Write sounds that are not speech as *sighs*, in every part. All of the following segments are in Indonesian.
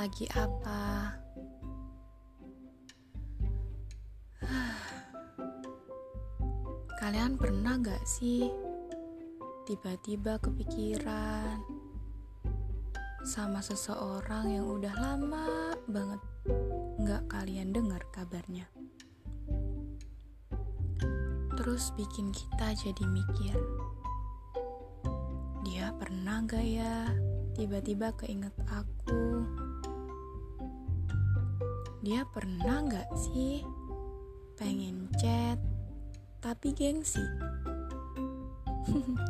lagi apa? *sighs* Kalian pernah gak sih tiba-tiba kepikiran sama seseorang yang udah lama banget gak kalian dengar kabarnya? Terus bikin kita jadi mikir, dia pernah gak ya tiba-tiba keinget aku? Dia pernah gak sih pengen chat tapi gengsi? *laughs*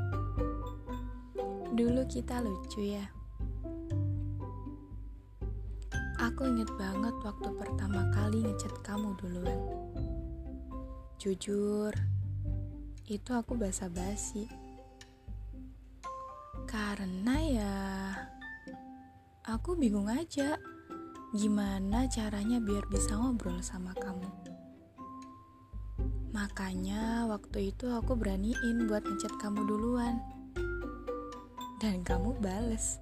Dulu kita lucu ya. Aku inget banget waktu pertama kali ngechat kamu duluan. Jujur, itu aku basa-basi. Karena ya, aku bingung aja gimana caranya biar bisa ngobrol sama kamu. Makanya waktu itu aku beraniin buat ngechat kamu duluan. Dan kamu bales.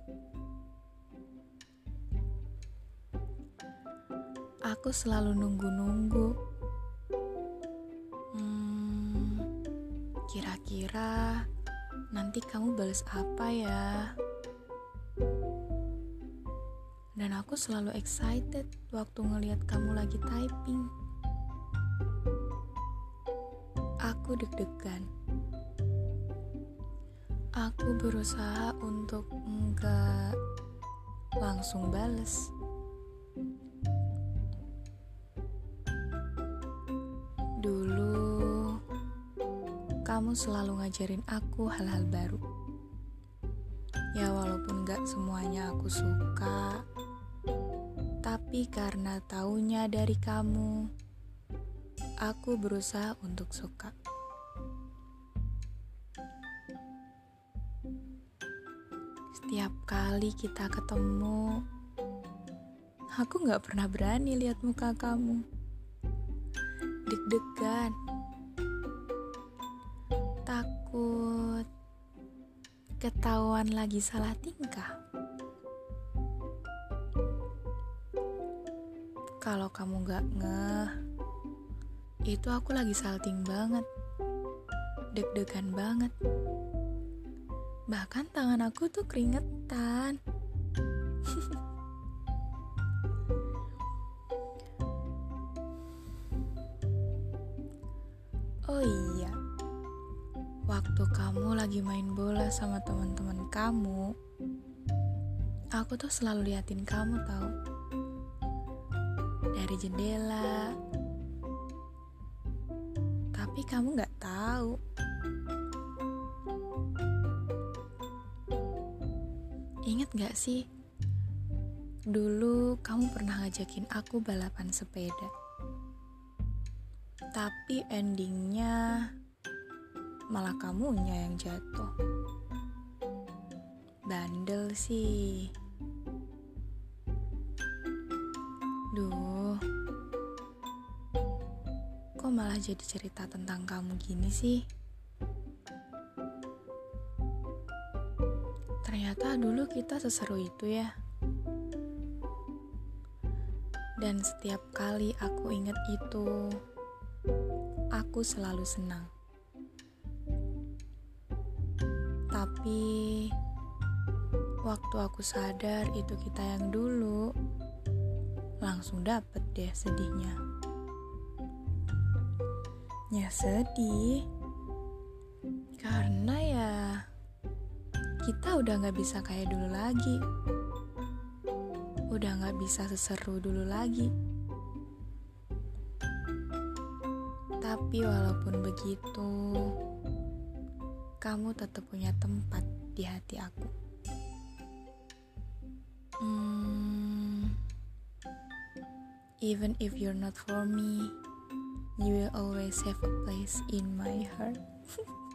Aku selalu nunggu-nunggu. Hmm, kira-kira nanti kamu bales apa ya? Aku selalu excited waktu ngelihat kamu lagi typing. Aku deg-degan. Aku berusaha untuk enggak langsung bales. Dulu, kamu selalu ngajarin aku hal-hal baru. Ya walaupun gak semuanya aku suka, tapi karena taunya dari kamu, aku berusaha untuk suka. Setiap kali kita ketemu, aku gak pernah berani lihat muka kamu. Deg-degan, takut, ketahuan lagi salah tingkah. Kalau kamu gak ngeh, itu aku lagi salting banget, deg-degan banget. Bahkan tangan aku tuh keringetan. *laughs* oh iya, waktu kamu lagi main bola sama teman-teman kamu, aku tuh selalu liatin kamu tahu dari jendela. Tapi kamu nggak tahu. Ingat gak sih? Dulu kamu pernah ngajakin aku balapan sepeda. Tapi endingnya malah kamunya yang jatuh. Bandel sih. Duh. Kok malah jadi cerita tentang kamu gini sih? Ternyata dulu kita seseru itu ya. Dan setiap kali aku inget itu, aku selalu senang. Tapi waktu aku sadar itu kita yang dulu, langsung dapet deh sedihnya. Ya sedih, karena ya kita udah gak bisa kayak dulu lagi. Udah gak bisa seseru dulu lagi. Tapi walaupun begitu, kamu tetap punya tempat di hati aku. Hmm, even if you're not for me, you will always have a place in my heart. *laughs*